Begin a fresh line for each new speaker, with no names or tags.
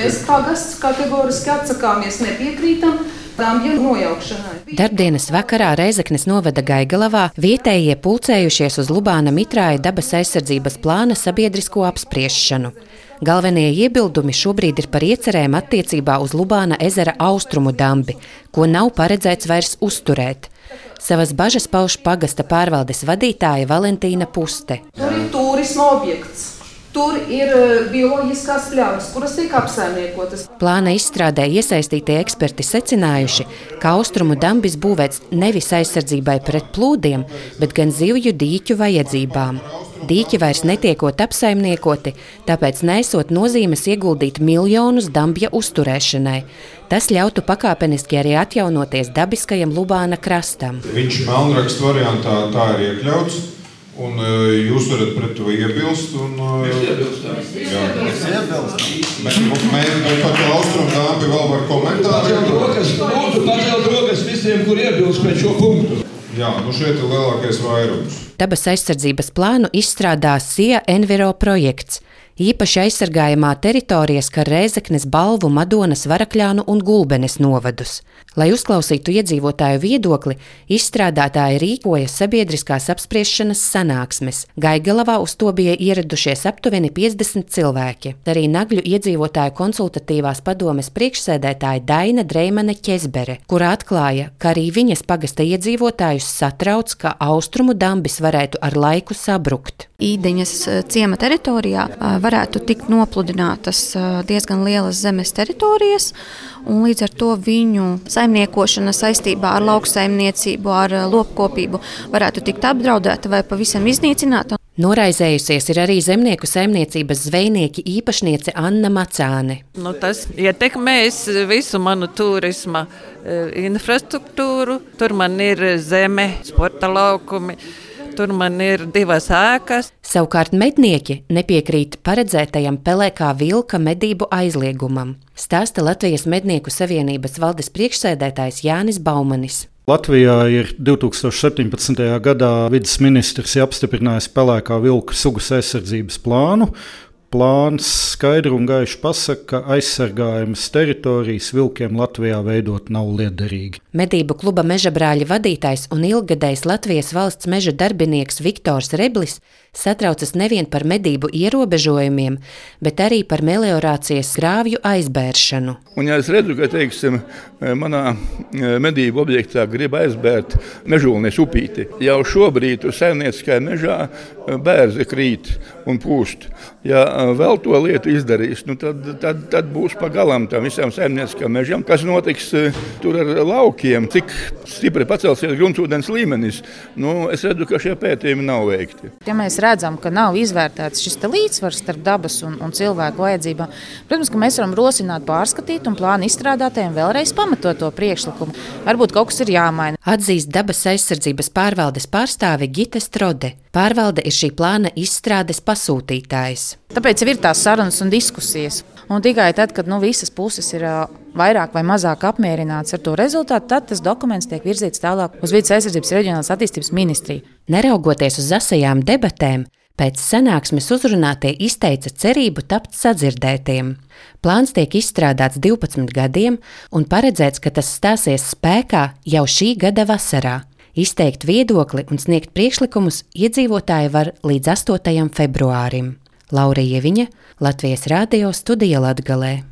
Mēs pagasts kategoriski atsakāmies, nepiekrītam.
Darbdienas vakarā Reizeknes novada Gaigalavā vietējie pulcējušies uz Lubāna Mitrāja dabas aizsardzības plāna sabiedrisko apspriešanu. Galvenie iebildumi šobrīd ir par iecerēm attiecībā uz Lubāna ezera austrumu dambi, ko nav paredzēts vairs uzturēt. Savas bažas pauž pagasta pārvaldes vadītāja Valentīna Puste.
Tur ir turisma objekts. Tur ir e, bioloģiskās pļavas, kuras tiek apsaimniekotas.
Plāna izstrādē iesaistītie eksperti secinājuši, ka austrumu dambis būvēts nevis aizsardzībai pret plūdiem, bet gan zivju dīķu vajadzībām. Dīķi vairs netiekot apsaimniekoti, tāpēc nesot nozīmes ieguldīt miljonus dambja uzturēšanai. Tas ļautu pakāpeniski arī atjaunoties dabiskajam Lubāna krastam.
Viņš melnrakstu variantā tā ir iekļauts. Un jūs varat pret to iebilst. Un,
mēs iebilstam. Jā, mēs
iebilstam. Mēs par to austrumu dāmpi vēl var komentēt.
Lūdzu, pacelt rokas visiem, kur iebilst pret šo punktu.
Jā, nu šeit ir lielākais vairums.
Dabas aizsardzības plānu izstrādā SIA Enviro projekts. Īpaši aizsargājamā teritorija skar Rēzeknes, Balvu, Madonas, Varakļānu un Gulbenes novadus. Lai uzklausītu iedzīvotāju viedokli, izstrādātāji rīkoja sabiedriskās apspriešanas sanāksmes. Gaigalavā uz to bija ieradušies aptuveni 50 cilvēki. Arī Nagļu iedzīvotāju konsultatīvās padomes priekšsēdētāja Daina Dreimane Ķezbere, kura atklāja, ka arī viņas pagasta iedzīvotājus satrauc, ka austrumu dambis varētu ar laiku sabrukt.
Īdeņas ciema teritorijā varētu tikt nopludinātas diezgan lielas zemes teritorijas, un līdz ar to viņu saimniekošana saistībā ar lauksaimniecību, ar lopkopību varētu tikt apdraudēta vai pavisam iznīcināta.
Noraizējusies ir arī zemnieku saimniecības zvejnieki īpašniece Anna Macāne.
Nu, tas ietekmēs visu manu turisma infrastruktūru. Tur man ir zeme, sporta laukumi Tur man ir divas ēkas.
Savukārt mednieki nepiekrīt paredzētajam pelēkā vilka medību aizliegumam, stāsta Latvijas Mednieku Savienības valdes priekšsēdētājs Jānis Baumanis.
Latvijā ir 2017. gadā vidas ministrs apstiprinājis pelēkā vilka sugas aizsardzības plānu, Plāns skaidri un gaiši pasaka, ka aizsargājamas teritorijas vilkiem Latvijā veidot nav liederīgi.
Medību kluba meža brāļa vadītājs un ilgadējs Latvijas valsts meža darbinieks Viktors Reblis satraucas nevien par medību ierobežojumiem, bet arī par meliorācijas grāvju aizbēršanu.
Un, ja es redzu, ka teiksim, manā e, medību objektā grib aizbērt mežulnies upīti, jau šobrīd uz saimnieciskajā mežā e, bērzi krīt un pūst. Ja vēl to lietu izdarīs, nu tad, tad, tad būs pagalam tam visam saimnieciskajam mežam. Kas notiks tur ar laukiem, cik stipri pacelsies gruntsūdens līmenis, nu, es redzu, ka šie pētījumi nav veikti.
Ja mēs redzam, ka nav izvērtēts šis līdzsvars starp dabas un, un cilvēku vajadzībām, protams, mēs varam rosināt, pārskatīt un plānu izstrādātājiem vēlreiz pamatot to priekšlikumu. Varbūt kaut kas ir jāmaina.
Atzīst dabas aizsardzības pārvaldes pārstāve Gita Strode. Pārvalde ir šī plāna izstrādes pasūtītājs.
Tāpēc ir tās sarunas un diskusijas. Un tikai tad, kad nu, visas puses ir vairāk vai mazāk apmierināts ar to rezultātu, tad tas dokuments tiek virzīts tālāk uz Vides aizsardzības reģionālās attīstības ministriju.
Neraugoties uz asajām debatēm, pēc sanāksmes uzrunātie izteica cerību tapt sadzirdētiem. Plāns tiek izstrādāts 12 gadiem un paredzēts, ka tas stāsies spēkā jau šī gada vasarā. Izteikt viedokli un sniegt priekšlikumus iedzīvotāji var līdz 8. februārim. Laura Ieviņa, Latvijas Rādio studija Latgalē.